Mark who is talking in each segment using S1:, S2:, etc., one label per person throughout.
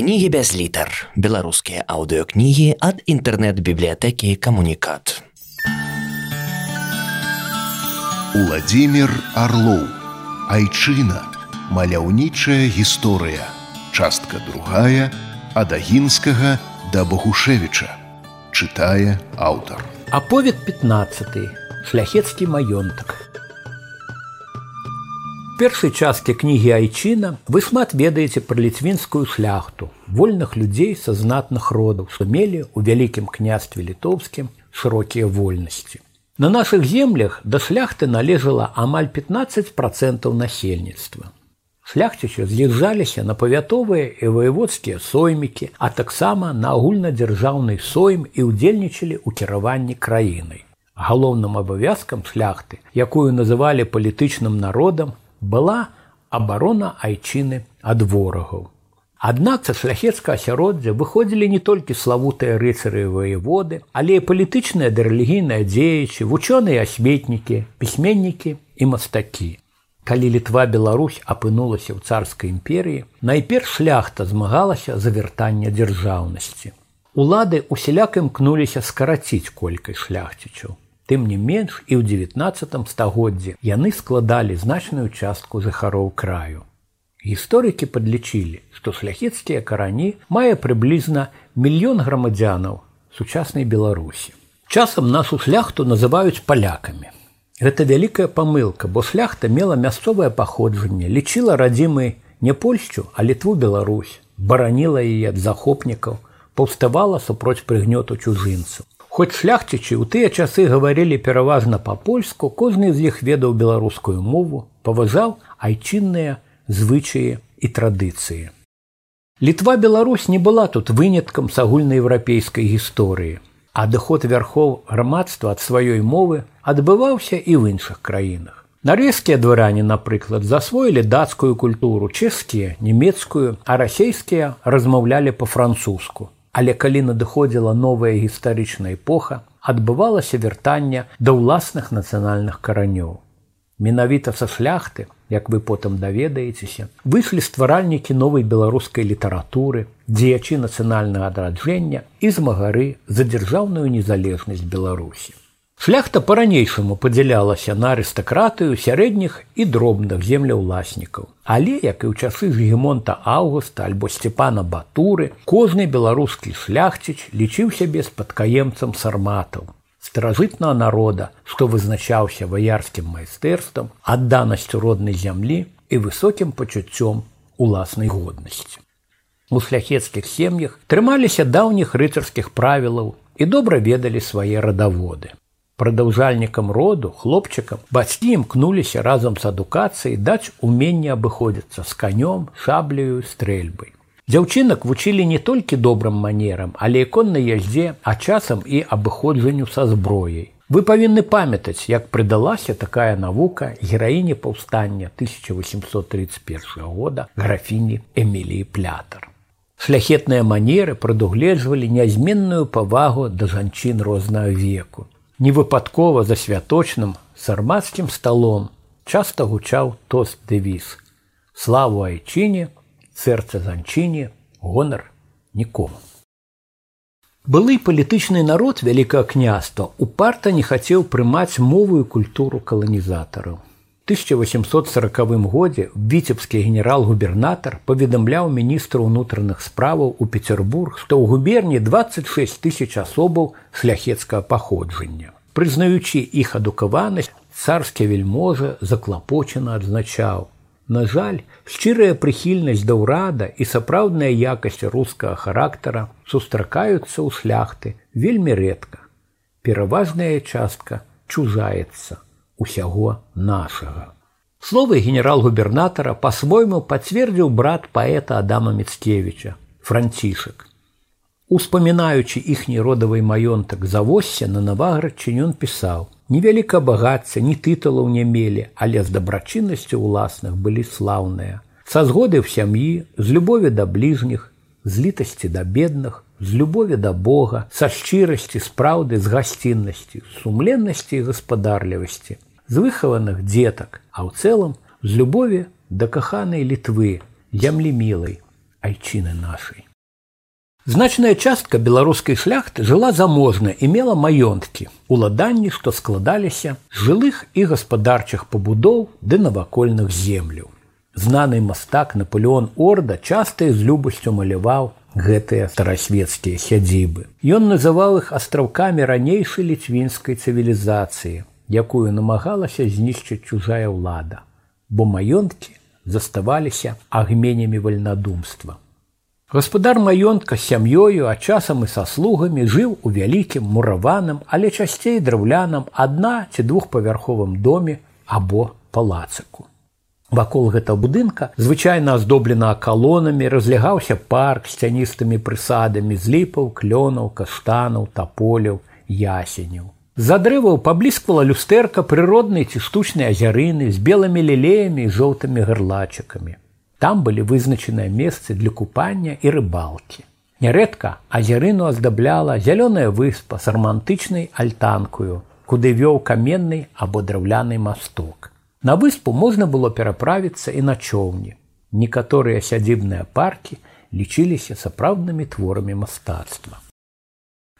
S1: кнігі без літар беларускія аўдыокнігі ад інтэрнэт-бібліятэкі камунікат.
S2: Владимир Орлоў Айчына. Маляўнічая гісторыя. Частка другая ад агінскага да Багушевіча чытае аўтар.
S3: Аповед 15 шляхецкі маёнтак першай часткі кнігі айчына вы шмат ведаеце пра ліцвінскую шляхту вольных людзей са знатных родаў што мелі ў вялікім княстве літоўскім шырокія вольнасці. На нашых землях да шляхты належала амаль 15 процентаў насельніцтва. Шляхцічы з'язджаліся на павятовыя і ваеводскія соймікі а таксама на агульнадзяржаўны сойм і ўдзельнічалі ў кіраванні краінай. Галоўным абавязкам шляхты якую называлі палітычным народам была абарона айчыны ад ворагаў. Аднак са шляхецкага асяроддзя выходзілі не толькі славутыя рыцары воеводы, але і палітычныя да рэлігійныя дзеячы, вучоныя асметнікі, пісьменнікі і мастакі. Калі літва Беларусь апынулася ў царскай імперіі, найперш шляхта змагалася за вяртанне дзяржаўнасці. Улады усяляк імкнуліся скараціць колькасць шляхцічаў. Тым не менш і ў 19 стагоддзі яны складалі значную частку жыхароў краю. Гісторыкі падлічылі, што шляхецкія карані мае прыблізна мільён грамадзянаў сучаснай Беларусі. Часам нашу шляхту называюць палякамі. Гэта вялікая памылка, бо шляхта мела мясцовае паходжанне, лічыла радзімы не Польшчу, а літву Беларусь, бараніла яе ад захопнікаў, паўставала супроць прыгнёту чужынцу. Хоць шляхцічы ў тыя часы гаварылі пераважна па-польску, кожны з іх ведаў беларускую мову, паважаў айчынныя звычаі і традыцыі. Літва Беларусь не была тут выняткам з агульнаеўрапейскай гісторыі, а адыход вярхоў грамадства ад сваёй мовы адбываўся і ў іншых краінах. Нарвежскія дваране, напрыклад, засвоілі дацкую культуру, чэшскія, нямецкую, а расейскія размаўлялі па-французску. Але калі надыходзіла новая гістарычная эпоха, адбывалася вяртанне да ўласных нацыянальных каранёў. Менавіта са шляхты, як вы потым даведаецеся, выйшлі стваральнікі новай беларускай літаратуры, дзеячы нацыянальнага адраджэння і змагары за дзяржаўную незалежнасць Беларусі. Шляхта па-ранейшаму падзялялася на арыстакратыю сярэдніх і дробных земляўласнікаў. Але, як і ў часы гегемонта Аўгуста альбо сцепана Батуры, кожны беларускі шляхціч лічыў сябе спадкаемцам сарматаў. Старажытнага народа, што вызначаўся ваярскім майстэрствам, адданасцю роднай зямлі і высокім пачуццём уласнай годнасці. У шляхецкіх сем'ях трымаліся даўніх рыцарскіх правілаў і добра ведалі свае радаводы прадаўжальнікам роду хлопчыкам бацькі імкнуліся разам з адукацыяй даць уменне абыходзіцца з канём шабляю стрэльбай. Дзяўчынак вучылі не толькі добрым манерам але коннай яздзе а часам і абыходжанню са зброяй. Вы павінны памятаць як прыдалася такая навука гераіне паўстання 1831 года графіні эміліі плятар. Шляхетныя манеры прадугледжвалі нязменную павагу да жанчын рознага веку невыпадкова за святочным сармацкім сталом часта гучаў тост дэвіз. Славу айчыне сэрца жанчыне гонар нікому. Былы палітычны народ вялікага княства упарта не хацеў прымаць мовую культуру каланізатараў 1840 годзе віцебскі генерал-губернатар паведамляў міністру ўнутраных справаў у Петербург, што ў губерні 26 тысяч асобаў шляхецкага паходжання. Прызнаючы іх адукаванасць, царскі вельможа заклапочана адзначаў. На жаль, шчырая прыхільнасць да ўрада і сапраўдная якасць рускага характара сустракаюцца ў шляхты вельмі рэдка. Пераважная частка чужаецца усяго нашага. Словы генерал-губернатара па-свойму пацвердзіў брат паэта Адама Мецкевіча, францішак. Успамінаючы іхні родавай маёнтак завосся на наваградчын ён пісаў: Невяліка багацця, ні тытулаў не мелі, але з дабрачыннасцю ўласных былі слаўныя. Са згоды ў сям'і, з любові да бліжніх, з літасці да бедных, з любові да Бога, са шчырасці, спраўды, з гасціннасці, сумленнасці і гаспадарлівасці, з выхаваных дзетак, а ў цэлым з любові да каханай літвы, зямлі мілай, айчыны нашай. Значная частка беларускай шляхты жыла заможна і мела маёнткі, уладанні, што складаліся з жылых і гаспадарчых пабудоў ды навакольных земляў. Знаны мастак Наполеон Орда часта з любасцю маляваў гэтыя старасветскія сядзібы. Ён называў іх астраўкамі ранейшай ліцвінскай цывілізацыі, якую намагалася знішчыць чужая ўлада, бо маёнткі заставаліся агменямі вальнадумства. Гаспадар маёнтка з сям'ёю, а часам і са слугамі жыў у вялікім мураваным, але часцей драўляным адна ці двухпавярховым доме або палацыку. Вакол гэта будынка звычайна аздоблена калонамі, разлягаўся парк з цяністымі прысадамі з ліпаў, клёнаў, каштанаў, таполяў, ясеняў. За дрэваў паблісквала люстэрка прыроднай ці штучнай азярыны з белымі лілеямі і жоўтымі гарлачыкамі. Там былі вызначаныя месцы для купання і рыбалкі. Нярэдка азярыну аздабляла зялёная выспа з романтычнай альтанкую, куды вёў каменны або драўляны масток. На выспу можна было пераправіцца і на чоўні. Некаторыя сядзібныя паркі лічыліся сапраўднымі творамі мастацтва.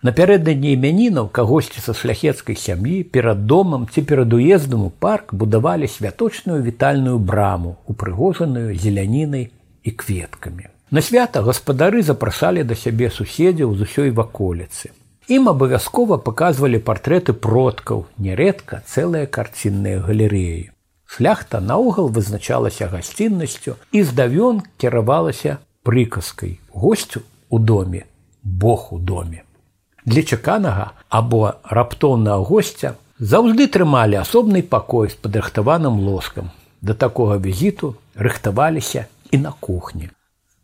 S3: Напярэдадні імянінаў кагосьці са шляхецкай сям'і перад домам ці перад уездам у парк будавалі святочную вітальную браму, упрыгожаную зелянінай і кветкамі. На свята гаспадары запрашалі да сябе суседзяў з усёй ваколіцы. Ім абавязкова паказвалі партрэты продкаў, нярэдка цэлыя карцінныя галерэі. Шляхта наогул вызначалася гасціннасцю і здавён кіравалася прыказкай госцю у доме, Бог у доме. Для чаканага або раптоўнага госця заўжды трымалі асобны пакой з падрыхтаваным ложкам. Да такога візіту рыхтаваліся і на кухні.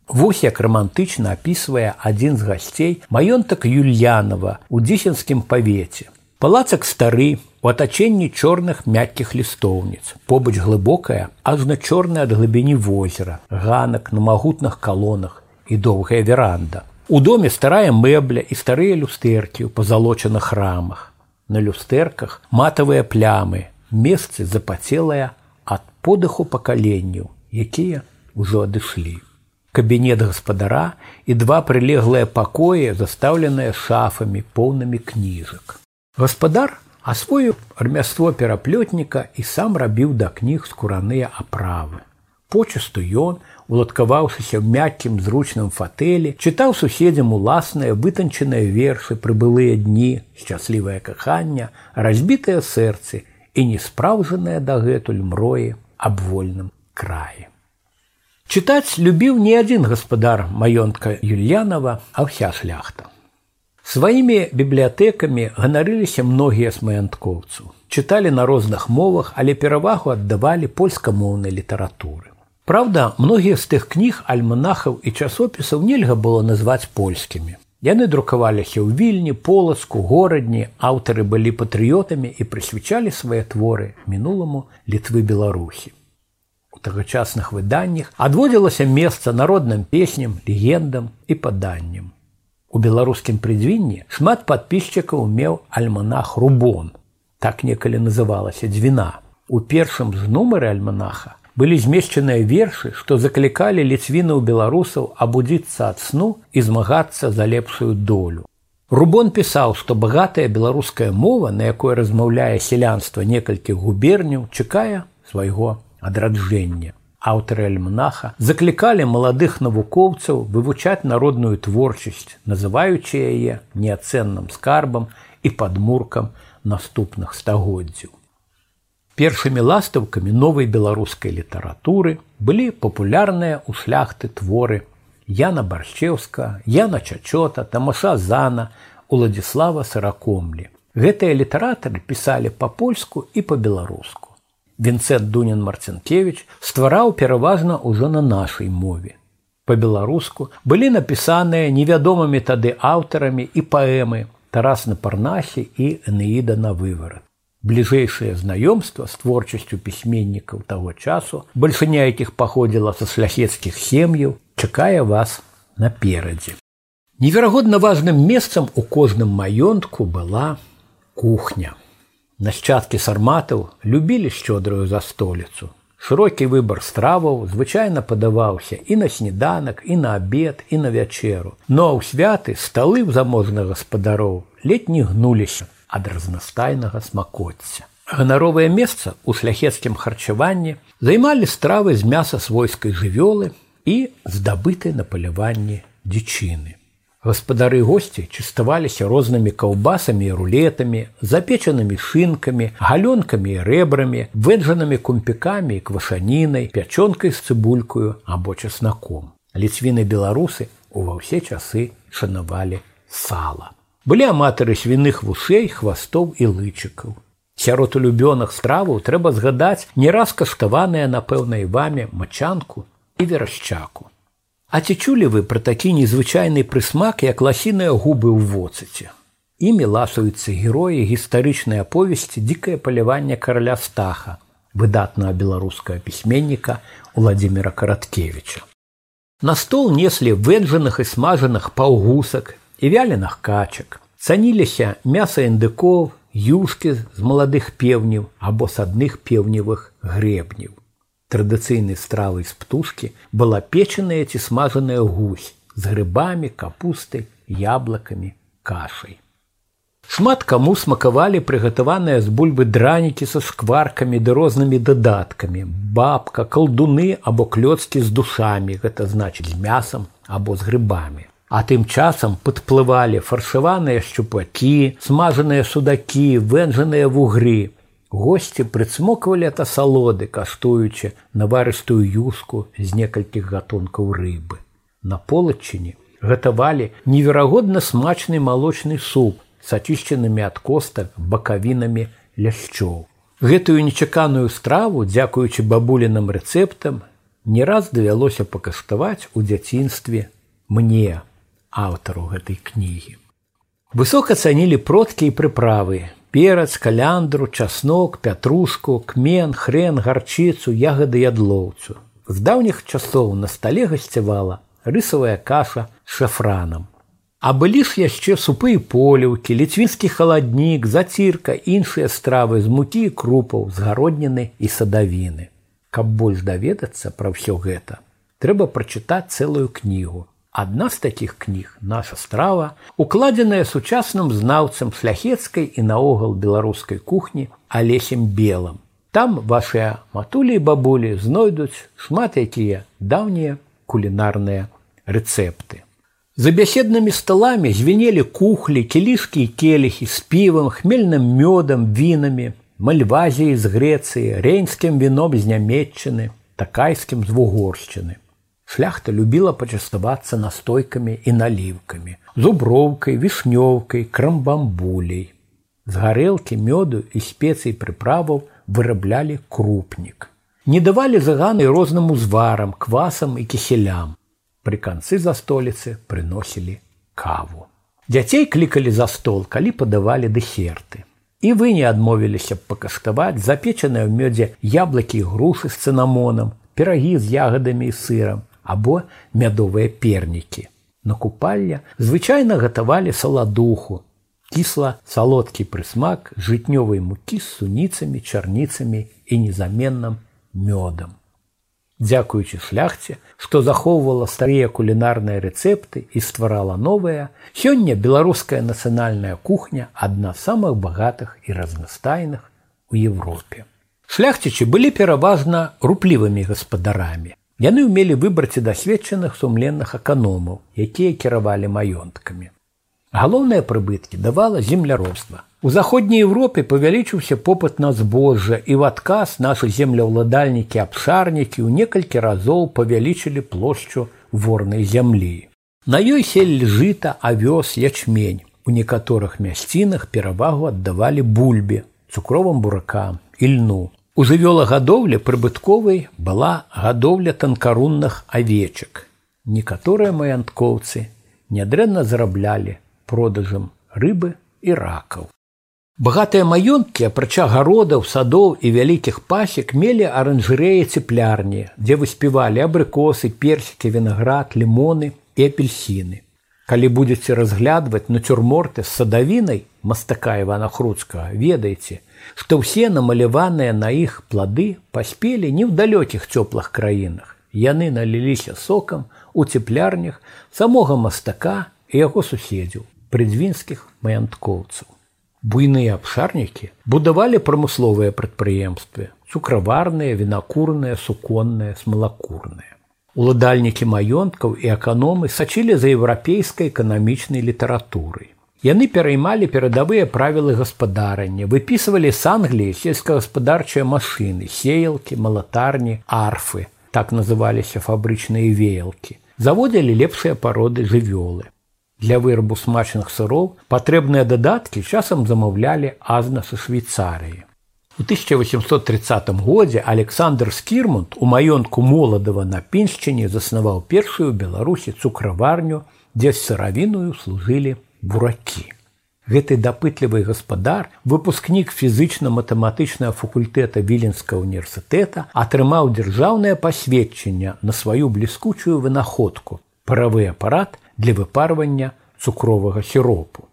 S3: Вось як романтычна апісвае адзін з гасцей маёнтак Юльянова у дзесенскім павеце. Палацак стары у атачэнні чорных мяккіх лістоўніц, побач глыбокая, ажна чорная ад глыбіні возера, ганак на магутных калонах і доўгая веранда. У доме старая мэбля і старыя люстэркі ў пазалочаных рамах. На люстэрках матавыя плямы, месцы запацелыя ад подыху пакаленняў, якія ўжо адышлі. Кабінет гаспадара і два прылеглыя пакоі, застаўленыя шафамі поўнымі кніжак. Гаспадар асвою армяство пераплётніка і сам рабіў да кніг скураныя аправы. Почасту ён, уладкаваўшыся ў мяккім зручным фатэлі, чытаў суседзям уласныя вытанчаныя вершы прыбылыя дні, шчаслівае кахання, разбітыя сэрцы і неспраўжаныя дагэтуль мроі аб вольным краі. Чытаць любіў не адзін гаспадар маёнтка Юльянова, а ўся шляхта. Сваімі бібліятэкамі ганарыліся многія з маянткоўцу. Чыталі на розных мовах, але перавагу аддавалі польскамоўнай літаратуры. Праўда, многія з тых кніг альманахаў і часопісаў нельга было назваць польскімі. Яны друкаваліся ў вільні, полацку, горадні, аўтары былі патрыётамі і прысвячалі свае творы мінуламу літвы беларусі. У тагачасных выданнях адводзілася месца народным песням, легендам і паданням. У беларускім прыдзвінні шмат падпісчыкаў меў альманах рубон. Так некалі называлася дзвіна. У першым з нумары альманаха былі змешчаныя вершы, што заклікалі ліцвінаў беларусаў абудзіцца ад сну і змагацца за лепшую долю. Рубон пісаў, што багатая беларуская мова, на якой размаўляе сялянства некалькі губерняў, чакае свайго адраджэння. Аўтары альманаха заклікалі маладых навукоўцаў вывучаць народную творчасць, называючы яе неацэнным скарбам і падмуркам наступных стагоддзяў. Першымі ластаўкамі новай беларускай літаратуры былі папулярныя ў шляхты творы Яна Баршчеўска, Яна Чачота, Тамаша Зана, Уладзіслава Саракомлі. Гэтыя літаратары пісалі па-польску і па-беларуску. Вінцэт Дунін Марцінкевич ствараў пераважна ўжо на нашай мове. Па-беларуску былі напісаныя невядомымі тады аўтарамі і паэмы Тарас на парнахі і Энеіда на выварат бліжэйшае знаёмства з творчасцю пісьменнікаў таго часу, бальшыня якіх паходзіла са шляхецкіх сем'яў, чакае вас наперадзе. Неверагодна важным месцам у кожным маёнтку была кухня. Нашчадкі сарматаў любілі шчодрую за століцу. Шырокі выбар страваў звычайна падаваўся і на сніданак, і на абед, і на вячэру. Но ў святы сталы ў заможных гаспадароў ледь не гнуліся ад разнастайнага смакоцця. Ганаровае месца ў шляхецкім харчаванні займалі стравы з мяса свойскай жывёлы і здабытай на паляванні дзічыны. Гаспадары госці чыставаліся рознымі каўбасамі і рулетамі, запечанымі шынкамі, галёнкамі і рэбрамі, выджанымі кумпікамі і квашанінай, пячонкай з цыбулькаю або часнаком. Ліцвіны беларусы ува ўсе часы шанавалі сала. Былі аматары свіных вушэй, хвастоў і лычыкаў. Сярод улюбёных страваў трэба згадаць не раз каштаваныя на пэўнай ваме мачанку і верашчаку. А ці чулі вы пра такі незвычайны прысмак, як ласіныя губы ў воцаце. Імі ласуюцца героі гістарычнай аповесці дзікае паляванне караля стаха, выдатнага беларускага пісьменніка Владзіміра Караткевіча. На стол неслі вэнжаных і смажаных паўгусак і вяленых качак. Цаніліся мяса індыкоў, юшкі з маладых пеўняў або з адных пеўневых грэбняў традыцыйнай стравай з птушкі была печаная ці смажаная гусь з грыбамі, капустай, яблакамі, кашай. Шмат каму смакавалі прыгатаваныя з бульбы дранікі са шкваркамі ды рознымі дадаткамі, бабка, калдуны або клёцкі з душамі, гэта значыць з мясам або з грыбамі. А тым часам падплывалі фаршаваныя шчупакі, смажаныя судакі, вэнжаныя вугры, Госці прыцмоквалі ад асалоды, каштуючы наварыстую юску з некалькіх гатункаў рыбы. На полачыне гатавалі неверагодна смачны малочны суп з ачышчанымі ад костак бакавінамі ляшчоў. Гэтую нечаканую страву, дзякуючы бабуліным рэцэптам, не раз давялося пакаштаваць у дзяцінстве мне, аўтару гэтай кнігі. Высока цанілі продкі і прыправы, перац, каляндру, часнок, пятрушку, кмен, хрен, гарчыцу, ягады ядлоўцу. З даўніх часоў на стале гасцявала рысавая каша з шафранам. А былі ж яшчэ супы і поліўкі, ліцвінскі халаднік, зацірка, іншыя стравы з мукі і крупаў, згародніны і садавіны. Каб больш даведацца пра ўсё гэта, трэба прачытаць цэлую кнігу Адна з такіх кніг наша страва укладзеная сучасным знаўцам шляхецкай і наогул беларускай кухні алесем белым. Там вашыя матулі і бабулі знойдуць шмат якія даўнія кулінарныя рэцэпты. За бяседнымі сталамі звенелі кухлі, келішкі і келіхі з півам, хмельным мёдам, вінамі, мальвазіі з Грэцыі, рейнскім віном з нямметчыны, такайскім з вугоршчыны. Шляхта любіла пачаставацца настойкамі і наліўкамі, зуброўкай, вішнёўкай, крамбамбулей. З гарэлкі мёду і спецый прыправаў выраблялі крупнік. Не давалі заганы розным узварам, квасам і кіселям. Пры канцы за століцы прыносілі каву. Дзяцей клікалі за стол, калі падавалі дэсерты. І вы не адмовіліся б пакаштаваць запечаныя ў мёдзе яблыкі і грушы з цынамонам, перагі з ягадамі і сырам, або мядовыя пернікі. На купальня звычайна гатавалі саладуху, кісла салодкі прысмак жытнёвай мукі з суніцамі, чарніцамі і незаменным мёдам. Дзякуючы шляхце, што захоўвала старыя кулінарныя рэцэпты і стварала новыя, сёння беларуская нацыянальная кухня адна з самых багатых і разнастайных у Европе. Шляхцічы былі пераважна руплівымі гаспадарамі. Яны ўмелі выбраць і дасведчаных сумленных аканомаў, якія кіравалі маёнткамі. Галоўныя прыбыткі давала земляробства. У заходняй Европе павялічыўся попыт на збожжа і в адказ нашы земляўладальнікі абшарнікі ў некалькі разоў павялічылі плошчу ворнай зямлі. На ёй сель жыта, авёс, ячмень. У некаторых мясцінах перавагу аддавалі бульбе, цукровым буракам, ільну. У жывёлагадоўлі прыбытковай была гадоўля танкарунных авечак. Некаторыя маянткоўцы нядрэнна зараблялі продажам рыбы і ракаў. Багатыя маёнткі, апрача гародаў, садоў і вялікіх пасек мелі аранжырэі цеплярні, дзе выспявалі абрыкосы, персікі, вінаград, лімоны і апельсіны. Калі будзеце разглядваць нацюрморты з садавінай мастака Івана Хруцкага, ведаеце, што ўсе намаляваныя на іх плады паспелі не ў далёкіх цёплых краінах. Яны наліліся сокам у цеплярнях самога мастака і яго суседзяў, прыдзвінскіх маянткоўцаў. Буйныя абшарнікі будавалі прамысловыя прадпрыемствы, цукраварныя, вінакурныя, суконныя, смалакурныя. Уладальнікі маёнткаў і аканомы сачылі за еўрапейскай эканамічнай літаратурай. Яны пераймалі перадавыя правілы гаспадарання, выпісывалі з Англіі сельскагаспадарчыя машыны, сеялкі, малатарні, арфы, так называліся фабрычныя веялкі. Заводзілі лепшыя пароды жывёлы. Для вырабу смачных сыроў патрэбныя дадаткі часам замаўлялі азна са Швейцарыі. У 1830 годзе Александр Скірмунд у маёнтку моладава на піншчыне заснаваў першую беларусі цукраварню, дзе сыравіную служылі буракі. Гэты дапытлівы гаспадар, выпускнік фізычна-матэматычнага факультэта віленскага універсітэта атрымаў дзяржаўнае пасведчанне на сваю бліскучую вынаходку, паравы апарат для выпарвання цукровага сіропу.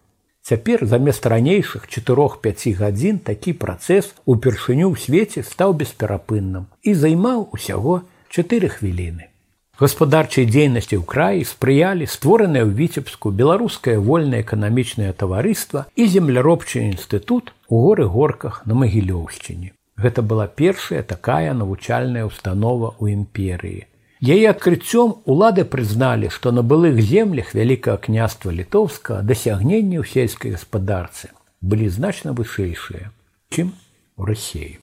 S3: Цяпер замест ранейшых 4-5 гадзін такі працэс упершыню ў свеце стаў бесперапынным і займаў усяго 4 хвіліны. Гаспадарчай дзейнасці ў краі спрыялі створанае ў віцебску беларускае вольнае эканамічнае таварыства і земляробчы інстытут у горы горках на магілёўшчыне. Гэта была першая такая навучальная установа ў імперыі. Яе адкрыццём улады прызналі, што на былых землях вялікага княства літоўска дасягненні ў сельскай гаспадарцы былі значна вышэйшыя, чым у рассеі.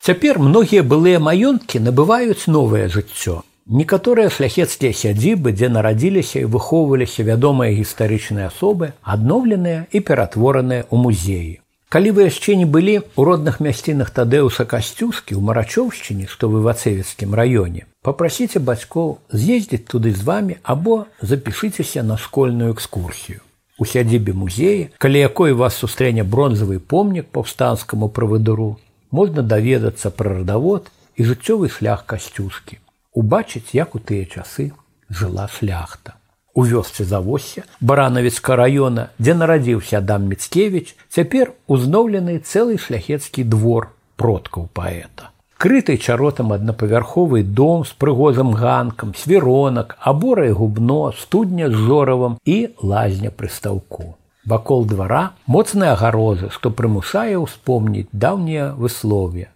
S3: Цяпер многія былыя маёнткі набываюць новае жыццё. Некаторыя шляхецкія сядзібы, дзе нарадзіліся і выхоўваліся вядомыя гістарычныя асобы, адноўленыя і ператвораныя ў музеі. Калі вы яшчэ не былі ў родных мясцінах тадэуса касцюскі ў марачоўшчыне, што вы вацэвіцкім раёне, попрасіце бацькоў з'ездзіць туды з вами або запішыцеся на школьную экскурсію. У сядзібе музеі, калі якой вас сустрэне бронзавы помнік паўстанскаму правыдуру, можна даведацца пра радавод і жыццёвы шлях касцюскі, убачыць, як у тыя часы жыла шляхта у вёсцы завосся баранавіцка раёна дзе нарадзіўся адам міцкевич цяпер узноўлены цэлы шляхецкі двор продкаў паэта. Крыты чаротам аднапавярховы дом з прыгозам ганкам свіронак аборай губно студня з жоравам і лазня прыстаўку. Вакол двара моцная агароза што прымусае ўспомніць даўнія выслове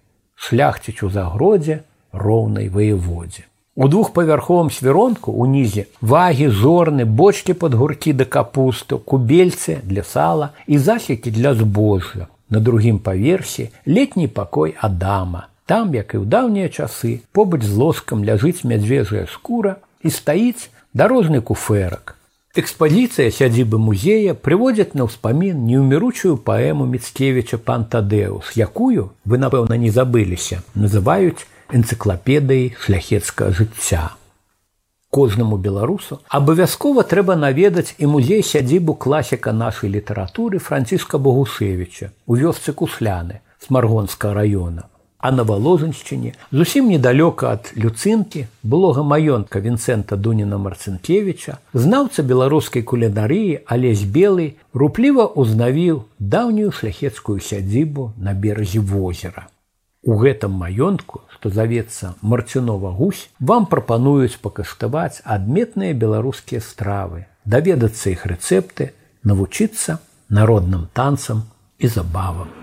S3: шляхціч у загродзе роўнай воеводзе У двухпавярховым свіронку унізе вагі зорны бочки под гуркі да капусту кубельцы для сала і засекі для збожжа. На другім паверсе летні пакой адама. Там як і ў даўнія часы побач з лоскам ляжыць мядзвежая скура і стаіць дарожны куферак экспазіцыя сядзібы музея прыводзяць на ўспамін неўміручую паэму міцкевича пантадэус якую вы напэўна не забыліся называюць энцыклапедыі шляхецкага жыцця. Кожнаму беларусу абавязкова трэба наведаць і музей сядзібу класіка нашай літаратуры франціска Богушевіча у вёсцы кушляны з маргонска района. А на валожаншчыне зусім недалёка ад люцынкі былога маёнтка Вінцэнта Дуніна Марцынкевіча, знаўца беларускай кулінарыі алесь белы рупліва ўзнавіў даўнюю шляхецкую сядзібу на беразе возера. У гэтым маёнтку, што завецца марцінова гусь, вам прапануюць пакаштаваць адметныя беларускія стравы, даведацца іх рэцэпты, навучыцца народным танцам і забавам.